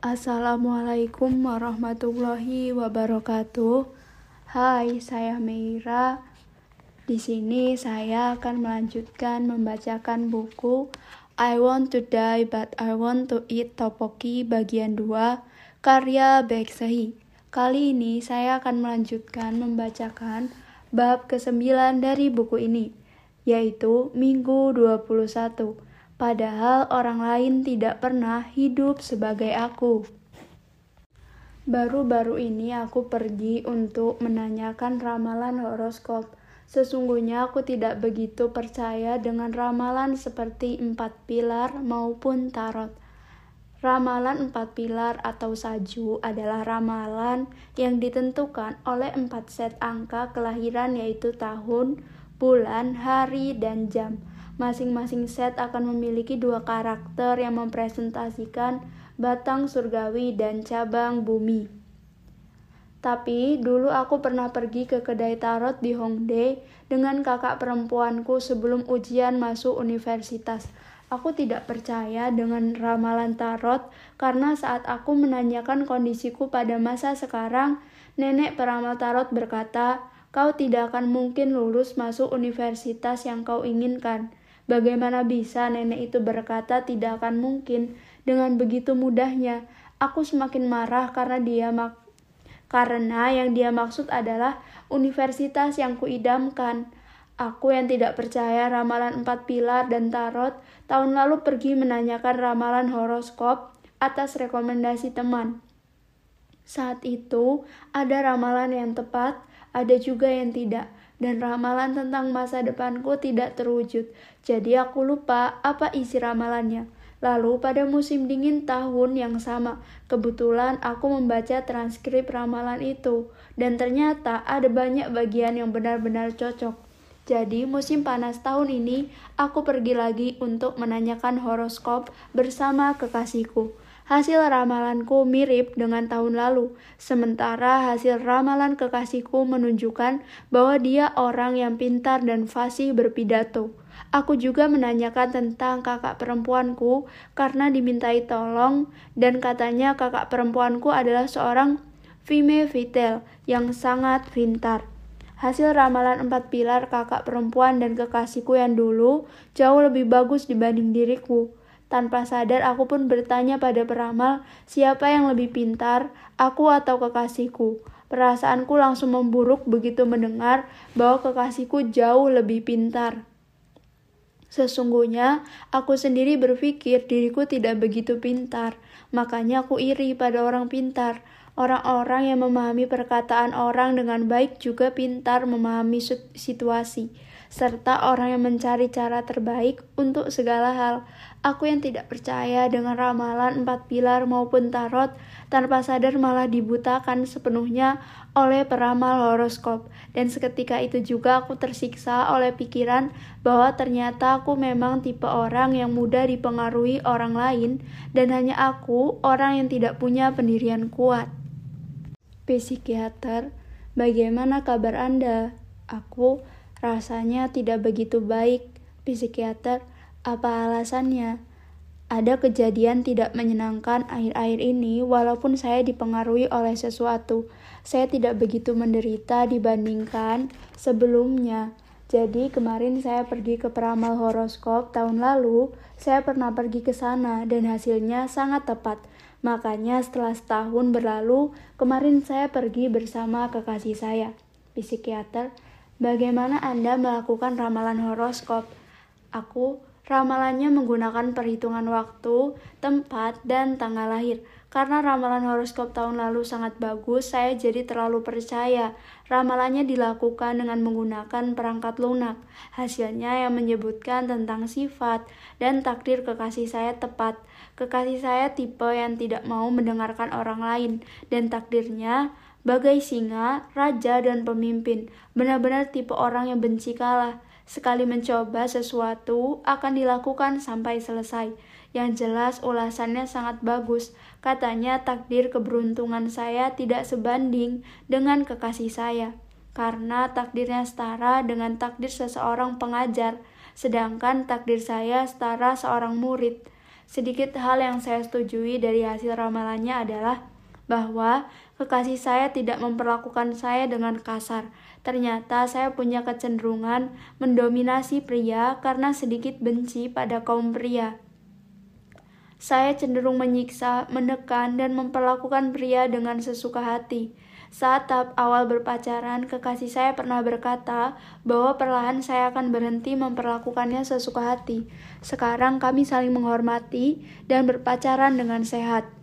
Assalamualaikum warahmatullahi wabarakatuh. Hai, saya Meira. Di sini saya akan melanjutkan membacakan buku I Want to Die But I Want to Eat Topoki bagian 2 karya Beksehi. Kali ini saya akan melanjutkan membacakan bab ke-9 dari buku ini, yaitu Minggu 21 padahal orang lain tidak pernah hidup sebagai aku. Baru-baru ini aku pergi untuk menanyakan ramalan horoskop. Sesungguhnya aku tidak begitu percaya dengan ramalan seperti empat pilar maupun tarot. Ramalan empat pilar atau saju adalah ramalan yang ditentukan oleh empat set angka kelahiran yaitu tahun, bulan, hari, dan jam. Masing-masing set akan memiliki dua karakter yang mempresentasikan batang surgawi dan cabang bumi. Tapi dulu aku pernah pergi ke kedai tarot di Hongdae dengan kakak perempuanku sebelum ujian masuk universitas. Aku tidak percaya dengan ramalan tarot karena saat aku menanyakan kondisiku pada masa sekarang, nenek peramal tarot berkata, "Kau tidak akan mungkin lulus masuk universitas yang kau inginkan." Bagaimana bisa nenek itu berkata tidak akan mungkin dengan begitu mudahnya? Aku semakin marah karena dia mak karena yang dia maksud adalah universitas yang kuidamkan. Aku yang tidak percaya ramalan empat pilar dan tarot, tahun lalu pergi menanyakan ramalan horoskop atas rekomendasi teman. Saat itu, ada ramalan yang tepat, ada juga yang tidak dan ramalan tentang masa depanku tidak terwujud. Jadi aku lupa apa isi ramalannya. Lalu pada musim dingin tahun yang sama, kebetulan aku membaca transkrip ramalan itu dan ternyata ada banyak bagian yang benar-benar cocok. Jadi musim panas tahun ini aku pergi lagi untuk menanyakan horoskop bersama kekasihku. Hasil ramalanku mirip dengan tahun lalu, sementara hasil ramalan kekasihku menunjukkan bahwa dia orang yang pintar dan fasih berpidato. Aku juga menanyakan tentang kakak perempuanku karena dimintai tolong dan katanya kakak perempuanku adalah seorang fime vital yang sangat pintar. Hasil ramalan empat pilar kakak perempuan dan kekasihku yang dulu jauh lebih bagus dibanding diriku. Tanpa sadar aku pun bertanya pada peramal, siapa yang lebih pintar, aku atau kekasihku. Perasaanku langsung memburuk begitu mendengar bahwa kekasihku jauh lebih pintar. Sesungguhnya, aku sendiri berpikir diriku tidak begitu pintar, makanya aku iri pada orang pintar. Orang-orang yang memahami perkataan orang dengan baik juga pintar memahami situasi serta orang yang mencari cara terbaik untuk segala hal. Aku yang tidak percaya dengan ramalan empat pilar maupun tarot, tanpa sadar malah dibutakan sepenuhnya oleh peramal horoskop. Dan seketika itu juga aku tersiksa oleh pikiran bahwa ternyata aku memang tipe orang yang mudah dipengaruhi orang lain, dan hanya aku orang yang tidak punya pendirian kuat. Psikiater, bagaimana kabar Anda? Aku Rasanya tidak begitu baik, psikiater. Apa alasannya? Ada kejadian tidak menyenangkan akhir-akhir ini, walaupun saya dipengaruhi oleh sesuatu. Saya tidak begitu menderita dibandingkan sebelumnya. Jadi kemarin saya pergi ke peramal horoskop tahun lalu, saya pernah pergi ke sana dan hasilnya sangat tepat. Makanya setelah setahun berlalu, kemarin saya pergi bersama kekasih saya, psikiater. Bagaimana Anda melakukan ramalan horoskop? Aku ramalannya menggunakan perhitungan waktu, tempat, dan tanggal lahir. Karena ramalan horoskop tahun lalu sangat bagus, saya jadi terlalu percaya. Ramalannya dilakukan dengan menggunakan perangkat lunak. Hasilnya yang menyebutkan tentang sifat dan takdir kekasih saya tepat. Kekasih saya tipe yang tidak mau mendengarkan orang lain, dan takdirnya Bagai singa, raja, dan pemimpin, benar-benar tipe orang yang benci kalah. Sekali mencoba sesuatu akan dilakukan sampai selesai. Yang jelas ulasannya sangat bagus. Katanya takdir keberuntungan saya tidak sebanding dengan kekasih saya. Karena takdirnya setara dengan takdir seseorang pengajar, sedangkan takdir saya setara seorang murid. Sedikit hal yang saya setujui dari hasil ramalannya adalah bahwa kekasih saya tidak memperlakukan saya dengan kasar. Ternyata saya punya kecenderungan mendominasi pria karena sedikit benci pada kaum pria. Saya cenderung menyiksa, menekan, dan memperlakukan pria dengan sesuka hati. Saat tahap awal berpacaran, kekasih saya pernah berkata bahwa perlahan saya akan berhenti memperlakukannya sesuka hati. Sekarang kami saling menghormati dan berpacaran dengan sehat.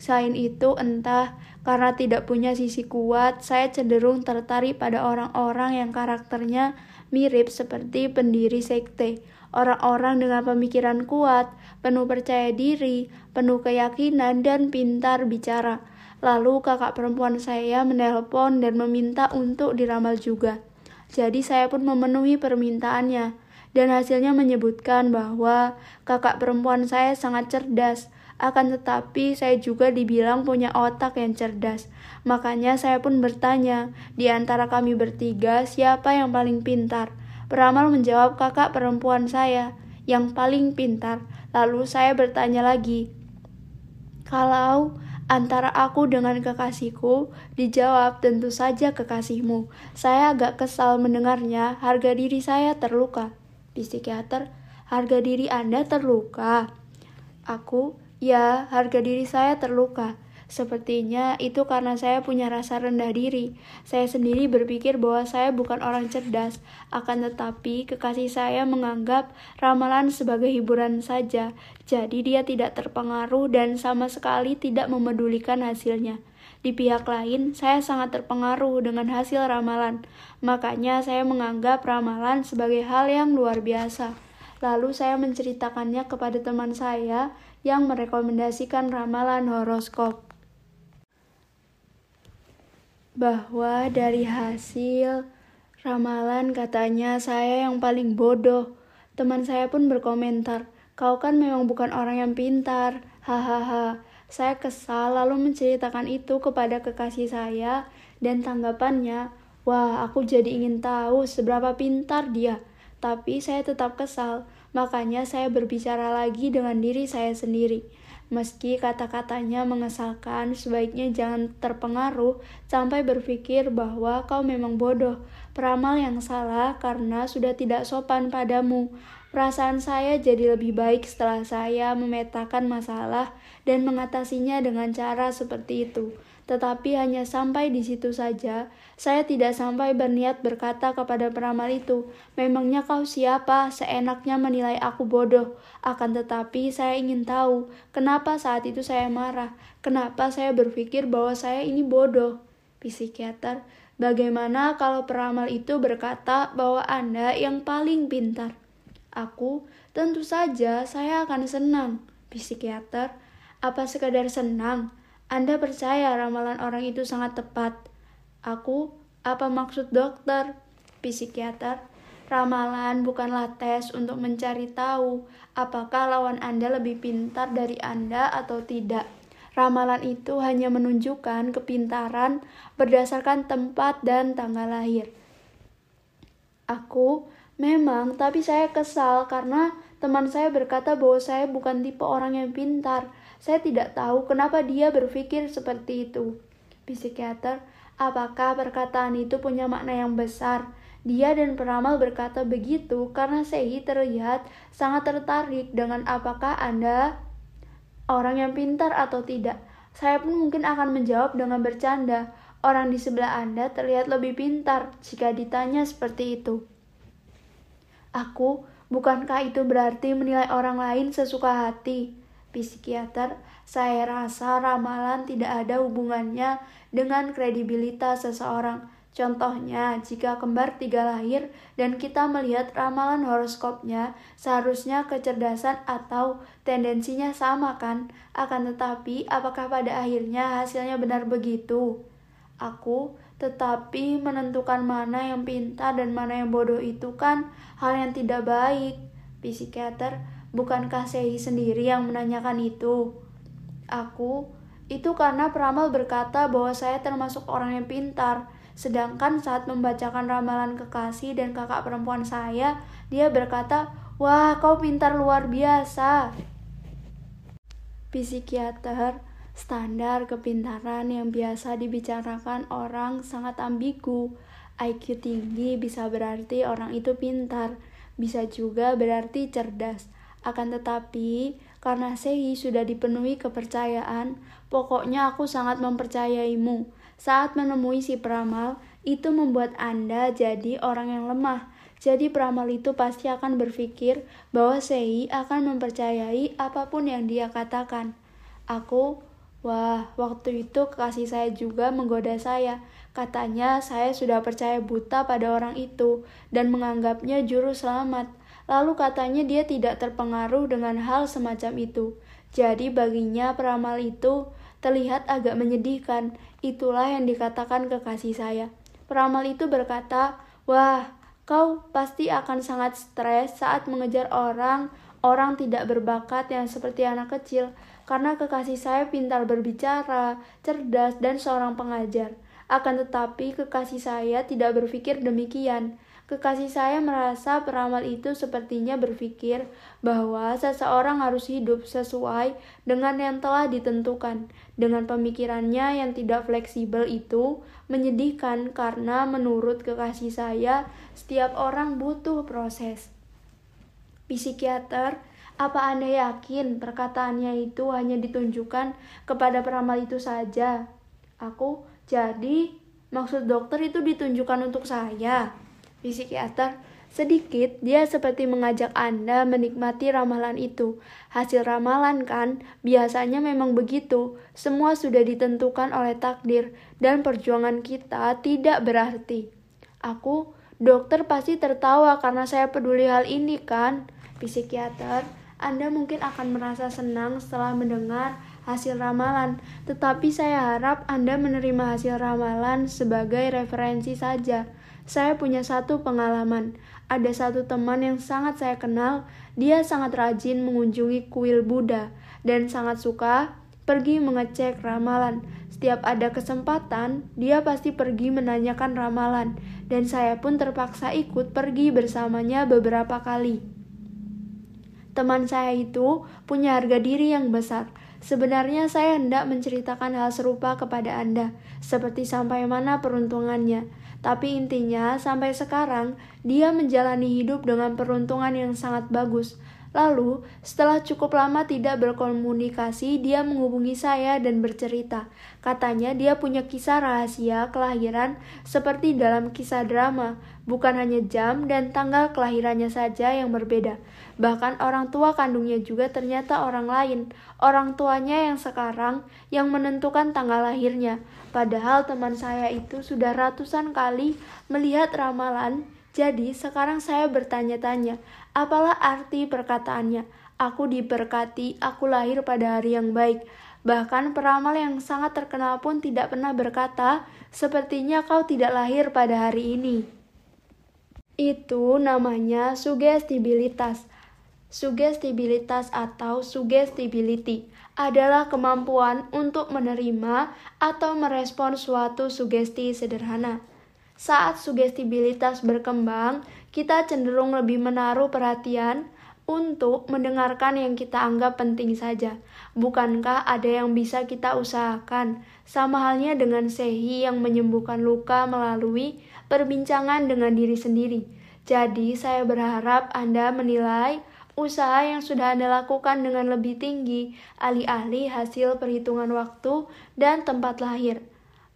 Selain itu, entah karena tidak punya sisi kuat, saya cenderung tertarik pada orang-orang yang karakternya mirip seperti pendiri sekte. Orang-orang dengan pemikiran kuat, penuh percaya diri, penuh keyakinan, dan pintar bicara. Lalu kakak perempuan saya menelpon dan meminta untuk diramal juga. Jadi saya pun memenuhi permintaannya. Dan hasilnya menyebutkan bahwa kakak perempuan saya sangat cerdas, akan tetapi saya juga dibilang punya otak yang cerdas. Makanya saya pun bertanya, di antara kami bertiga siapa yang paling pintar? Peramal menjawab kakak perempuan saya, yang paling pintar. Lalu saya bertanya lagi, kalau antara aku dengan kekasihku? Dijawab, tentu saja kekasihmu. Saya agak kesal mendengarnya, harga diri saya terluka. Psikiater, harga diri Anda terluka. Aku, ya, harga diri saya terluka. Sepertinya itu karena saya punya rasa rendah diri. Saya sendiri berpikir bahwa saya bukan orang cerdas, akan tetapi kekasih saya menganggap ramalan sebagai hiburan saja, jadi dia tidak terpengaruh dan sama sekali tidak memedulikan hasilnya. Di pihak lain, saya sangat terpengaruh dengan hasil ramalan, makanya saya menganggap ramalan sebagai hal yang luar biasa. Lalu saya menceritakannya kepada teman saya yang merekomendasikan ramalan horoskop bahwa dari hasil ramalan katanya saya yang paling bodoh. Teman saya pun berkomentar, kau kan memang bukan orang yang pintar, hahaha. Saya kesal lalu menceritakan itu kepada kekasih saya dan tanggapannya, wah aku jadi ingin tahu seberapa pintar dia. Tapi saya tetap kesal, makanya saya berbicara lagi dengan diri saya sendiri. Meski kata-katanya mengesalkan, sebaiknya jangan terpengaruh sampai berpikir bahwa kau memang bodoh, peramal yang salah karena sudah tidak sopan padamu. Perasaan saya jadi lebih baik setelah saya memetakan masalah dan mengatasinya dengan cara seperti itu tetapi hanya sampai di situ saja. Saya tidak sampai berniat berkata kepada peramal itu, "Memangnya kau siapa? Seenaknya menilai aku bodoh." Akan tetapi, saya ingin tahu kenapa saat itu saya marah, kenapa saya berpikir bahwa saya ini bodoh. Psikiater, bagaimana kalau peramal itu berkata bahwa Anda yang paling pintar? Aku, tentu saja saya akan senang. Psikiater, apa sekadar senang? Anda percaya ramalan orang itu sangat tepat. Aku, apa maksud dokter? Psikiater, ramalan bukanlah tes untuk mencari tahu apakah lawan Anda lebih pintar dari Anda atau tidak. Ramalan itu hanya menunjukkan kepintaran berdasarkan tempat dan tanggal lahir. Aku memang, tapi saya kesal karena teman saya berkata bahwa saya bukan tipe orang yang pintar. Saya tidak tahu kenapa dia berpikir seperti itu. Psikiater, apakah perkataan itu punya makna yang besar? Dia dan peramal berkata begitu karena Sehi terlihat sangat tertarik dengan apakah Anda orang yang pintar atau tidak. Saya pun mungkin akan menjawab dengan bercanda. Orang di sebelah Anda terlihat lebih pintar jika ditanya seperti itu. Aku, bukankah itu berarti menilai orang lain sesuka hati? Psikiater, saya rasa ramalan tidak ada hubungannya dengan kredibilitas seseorang. Contohnya, jika kembar tiga lahir dan kita melihat ramalan horoskopnya, seharusnya kecerdasan atau tendensinya sama kan? Akan tetapi, apakah pada akhirnya hasilnya benar begitu? Aku, tetapi menentukan mana yang pintar dan mana yang bodoh itu kan hal yang tidak baik. Psikiater, Bukankah Sehi sendiri yang menanyakan itu? Aku, itu karena peramal berkata bahwa saya termasuk orang yang pintar. Sedangkan saat membacakan ramalan kekasih dan kakak perempuan saya, dia berkata, Wah, kau pintar luar biasa. Psikiater, standar kepintaran yang biasa dibicarakan orang sangat ambigu. IQ tinggi bisa berarti orang itu pintar, bisa juga berarti cerdas. Akan tetapi, karena Sehi sudah dipenuhi kepercayaan, pokoknya aku sangat mempercayaimu. Saat menemui si peramal, itu membuat Anda jadi orang yang lemah. Jadi peramal itu pasti akan berpikir bahwa Sehi akan mempercayai apa pun yang dia katakan. Aku, wah, waktu itu kekasih saya juga menggoda saya. Katanya saya sudah percaya buta pada orang itu dan menganggapnya juru selamat. Lalu katanya dia tidak terpengaruh dengan hal semacam itu. Jadi baginya peramal itu terlihat agak menyedihkan. Itulah yang dikatakan kekasih saya. Peramal itu berkata, "Wah, kau pasti akan sangat stres saat mengejar orang orang tidak berbakat yang seperti anak kecil, karena kekasih saya pintar berbicara, cerdas, dan seorang pengajar. Akan tetapi, kekasih saya tidak berpikir demikian. Kekasih saya merasa peramal itu sepertinya berpikir bahwa seseorang harus hidup sesuai dengan yang telah ditentukan. Dengan pemikirannya yang tidak fleksibel itu menyedihkan karena menurut kekasih saya setiap orang butuh proses. Psikiater, apa Anda yakin perkataannya itu hanya ditunjukkan kepada peramal itu saja? Aku, jadi maksud dokter itu ditunjukkan untuk saya psikiater, sedikit dia seperti mengajak Anda menikmati ramalan itu. Hasil ramalan kan, biasanya memang begitu. Semua sudah ditentukan oleh takdir dan perjuangan kita tidak berarti. Aku, dokter pasti tertawa karena saya peduli hal ini kan? Psikiater, Anda mungkin akan merasa senang setelah mendengar hasil ramalan, tetapi saya harap Anda menerima hasil ramalan sebagai referensi saja saya punya satu pengalaman. Ada satu teman yang sangat saya kenal, dia sangat rajin mengunjungi kuil Buddha dan sangat suka pergi mengecek ramalan. Setiap ada kesempatan, dia pasti pergi menanyakan ramalan, dan saya pun terpaksa ikut pergi bersamanya beberapa kali. Teman saya itu punya harga diri yang besar. Sebenarnya saya hendak menceritakan hal serupa kepada Anda, seperti sampai mana peruntungannya. Tapi intinya, sampai sekarang dia menjalani hidup dengan peruntungan yang sangat bagus. Lalu, setelah cukup lama tidak berkomunikasi, dia menghubungi saya dan bercerita. Katanya dia punya kisah rahasia kelahiran seperti dalam kisah drama, bukan hanya jam dan tanggal kelahirannya saja yang berbeda. Bahkan orang tua kandungnya juga ternyata orang lain, orang tuanya yang sekarang yang menentukan tanggal lahirnya. Padahal teman saya itu sudah ratusan kali melihat ramalan jadi sekarang saya bertanya-tanya, apalah arti perkataannya? Aku diberkati, aku lahir pada hari yang baik. Bahkan peramal yang sangat terkenal pun tidak pernah berkata, sepertinya kau tidak lahir pada hari ini. Itu namanya sugestibilitas. Sugestibilitas atau sugestibility adalah kemampuan untuk menerima atau merespon suatu sugesti sederhana. Saat sugestibilitas berkembang, kita cenderung lebih menaruh perhatian untuk mendengarkan yang kita anggap penting saja. Bukankah ada yang bisa kita usahakan? Sama halnya dengan Sehi yang menyembuhkan luka melalui perbincangan dengan diri sendiri. Jadi, saya berharap Anda menilai usaha yang sudah Anda lakukan dengan lebih tinggi, alih-alih hasil perhitungan waktu dan tempat lahir.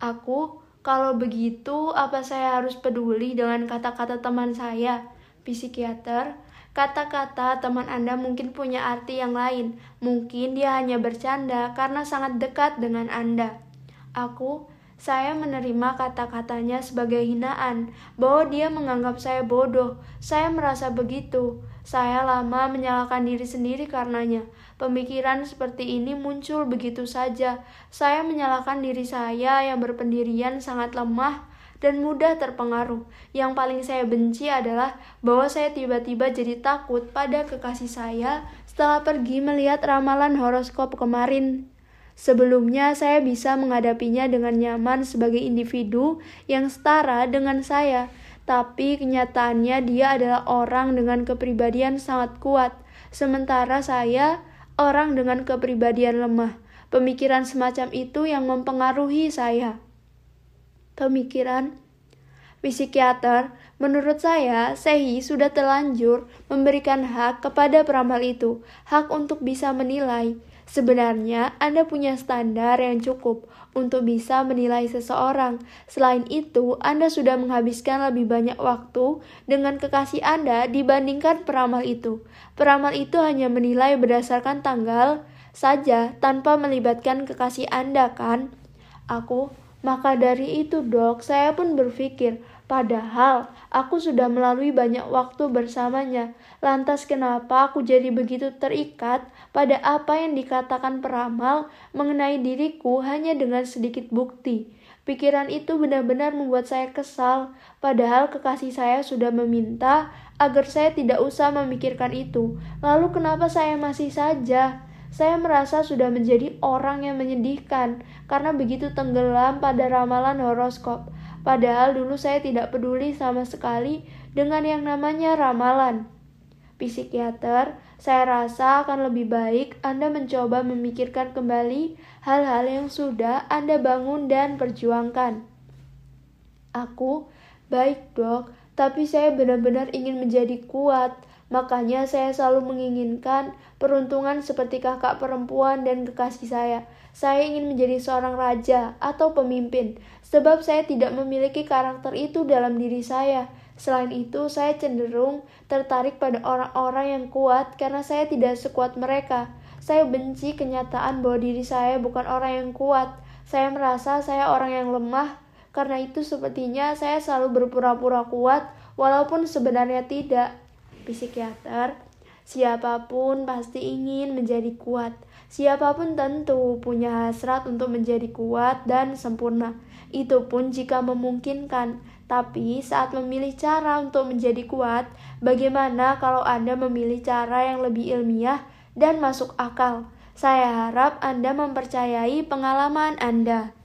Aku kalau begitu, apa saya harus peduli dengan kata-kata teman saya? Psikiater, kata-kata teman Anda mungkin punya arti yang lain. Mungkin dia hanya bercanda karena sangat dekat dengan Anda. Aku, saya menerima kata-katanya sebagai hinaan, bahwa dia menganggap saya bodoh. Saya merasa begitu. Saya lama menyalahkan diri sendiri karenanya. Pemikiran seperti ini muncul begitu saja. Saya menyalahkan diri saya yang berpendirian sangat lemah dan mudah terpengaruh. Yang paling saya benci adalah bahwa saya tiba-tiba jadi takut pada kekasih saya setelah pergi melihat ramalan horoskop kemarin. Sebelumnya, saya bisa menghadapinya dengan nyaman sebagai individu yang setara dengan saya tapi kenyataannya dia adalah orang dengan kepribadian sangat kuat. Sementara saya, orang dengan kepribadian lemah. Pemikiran semacam itu yang mempengaruhi saya. Pemikiran psikiater, menurut saya, Sehi sudah terlanjur memberikan hak kepada peramal itu, hak untuk bisa menilai. Sebenarnya, Anda punya standar yang cukup untuk bisa menilai seseorang. Selain itu, Anda sudah menghabiskan lebih banyak waktu dengan kekasih Anda dibandingkan peramal itu. Peramal itu hanya menilai berdasarkan tanggal, saja tanpa melibatkan kekasih Anda kan? Aku, maka dari itu dok, saya pun berpikir, padahal aku sudah melalui banyak waktu bersamanya. Lantas kenapa aku jadi begitu terikat pada apa yang dikatakan peramal mengenai diriku hanya dengan sedikit bukti? Pikiran itu benar-benar membuat saya kesal, padahal kekasih saya sudah meminta agar saya tidak usah memikirkan itu. Lalu kenapa saya masih saja? Saya merasa sudah menjadi orang yang menyedihkan karena begitu tenggelam pada ramalan horoskop. Padahal dulu saya tidak peduli sama sekali dengan yang namanya ramalan. Psikiater, saya rasa akan lebih baik Anda mencoba memikirkan kembali hal-hal yang sudah Anda bangun dan perjuangkan. Aku, baik dok, tapi saya benar-benar ingin menjadi kuat. Makanya saya selalu menginginkan peruntungan seperti kakak perempuan dan kekasih saya. Saya ingin menjadi seorang raja atau pemimpin, sebab saya tidak memiliki karakter itu dalam diri saya. Selain itu, saya cenderung tertarik pada orang-orang yang kuat karena saya tidak sekuat mereka. Saya benci kenyataan bahwa diri saya bukan orang yang kuat. Saya merasa saya orang yang lemah, karena itu sepertinya saya selalu berpura-pura kuat, walaupun sebenarnya tidak psikiater, siapa pun pasti ingin menjadi kuat. Siapa pun tentu punya hasrat untuk menjadi kuat dan sempurna. Itu pun jika memungkinkan. Tapi saat memilih cara untuk menjadi kuat, bagaimana kalau Anda memilih cara yang lebih ilmiah dan masuk akal? Saya harap Anda mempercayai pengalaman Anda.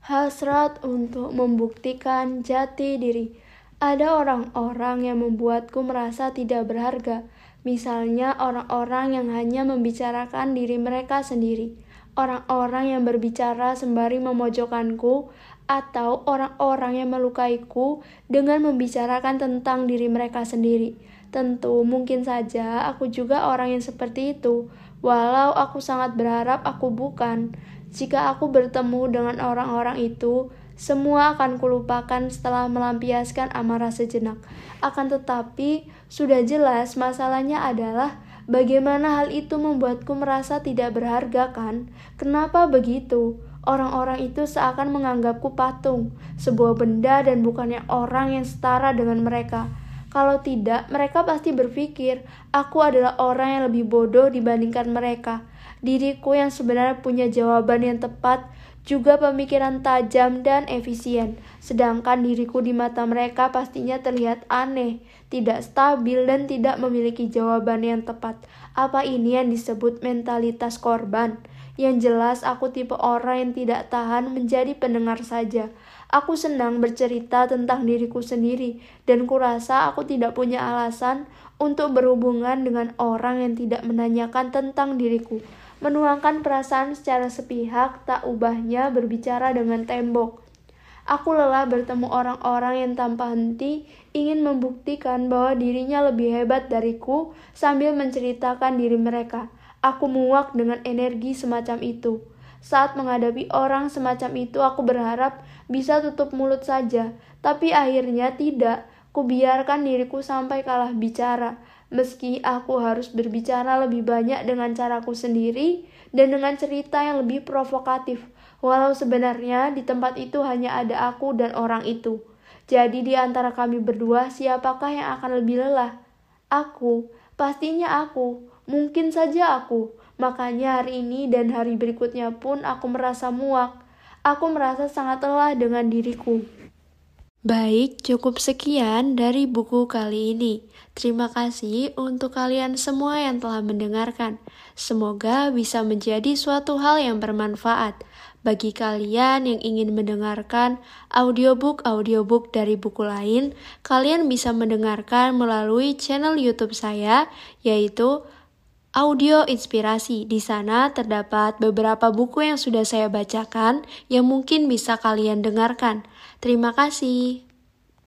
Hasrat untuk membuktikan jati diri. Ada orang-orang yang membuatku merasa tidak berharga, misalnya orang-orang yang hanya membicarakan diri mereka sendiri, orang-orang yang berbicara sembari memojokkanku, atau orang-orang yang melukaiku dengan membicarakan tentang diri mereka sendiri. Tentu mungkin saja aku juga orang yang seperti itu, walau aku sangat berharap aku bukan. Jika aku bertemu dengan orang-orang itu, semua akan kulupakan setelah melampiaskan amarah sejenak. Akan tetapi, sudah jelas masalahnya adalah bagaimana hal itu membuatku merasa tidak berharga kan? Kenapa begitu? Orang-orang itu seakan menganggapku patung, sebuah benda dan bukannya orang yang setara dengan mereka. Kalau tidak, mereka pasti berpikir aku adalah orang yang lebih bodoh dibandingkan mereka. Diriku yang sebenarnya punya jawaban yang tepat juga pemikiran tajam dan efisien, sedangkan diriku di mata mereka pastinya terlihat aneh, tidak stabil, dan tidak memiliki jawaban yang tepat. Apa ini yang disebut mentalitas korban? Yang jelas, aku tipe orang yang tidak tahan menjadi pendengar saja. Aku senang bercerita tentang diriku sendiri, dan kurasa aku tidak punya alasan untuk berhubungan dengan orang yang tidak menanyakan tentang diriku menuangkan perasaan secara sepihak, tak ubahnya berbicara dengan tembok. Aku lelah bertemu orang-orang yang tanpa henti ingin membuktikan bahwa dirinya lebih hebat dariku sambil menceritakan diri mereka. Aku muak dengan energi semacam itu. Saat menghadapi orang semacam itu, aku berharap bisa tutup mulut saja, tapi akhirnya tidak. Kubiarkan diriku sampai kalah bicara. Meski aku harus berbicara lebih banyak dengan caraku sendiri dan dengan cerita yang lebih provokatif, walau sebenarnya di tempat itu hanya ada aku dan orang itu. Jadi di antara kami berdua siapakah yang akan lebih lelah? Aku, pastinya aku, mungkin saja aku. Makanya hari ini dan hari berikutnya pun aku merasa muak. Aku merasa sangat lelah dengan diriku. Baik, cukup sekian dari buku kali ini. Terima kasih untuk kalian semua yang telah mendengarkan. Semoga bisa menjadi suatu hal yang bermanfaat. Bagi kalian yang ingin mendengarkan audiobook-audiobook dari buku lain, kalian bisa mendengarkan melalui channel YouTube saya, yaitu audio inspirasi. Di sana terdapat beberapa buku yang sudah saya bacakan yang mungkin bisa kalian dengarkan. Terima kasih.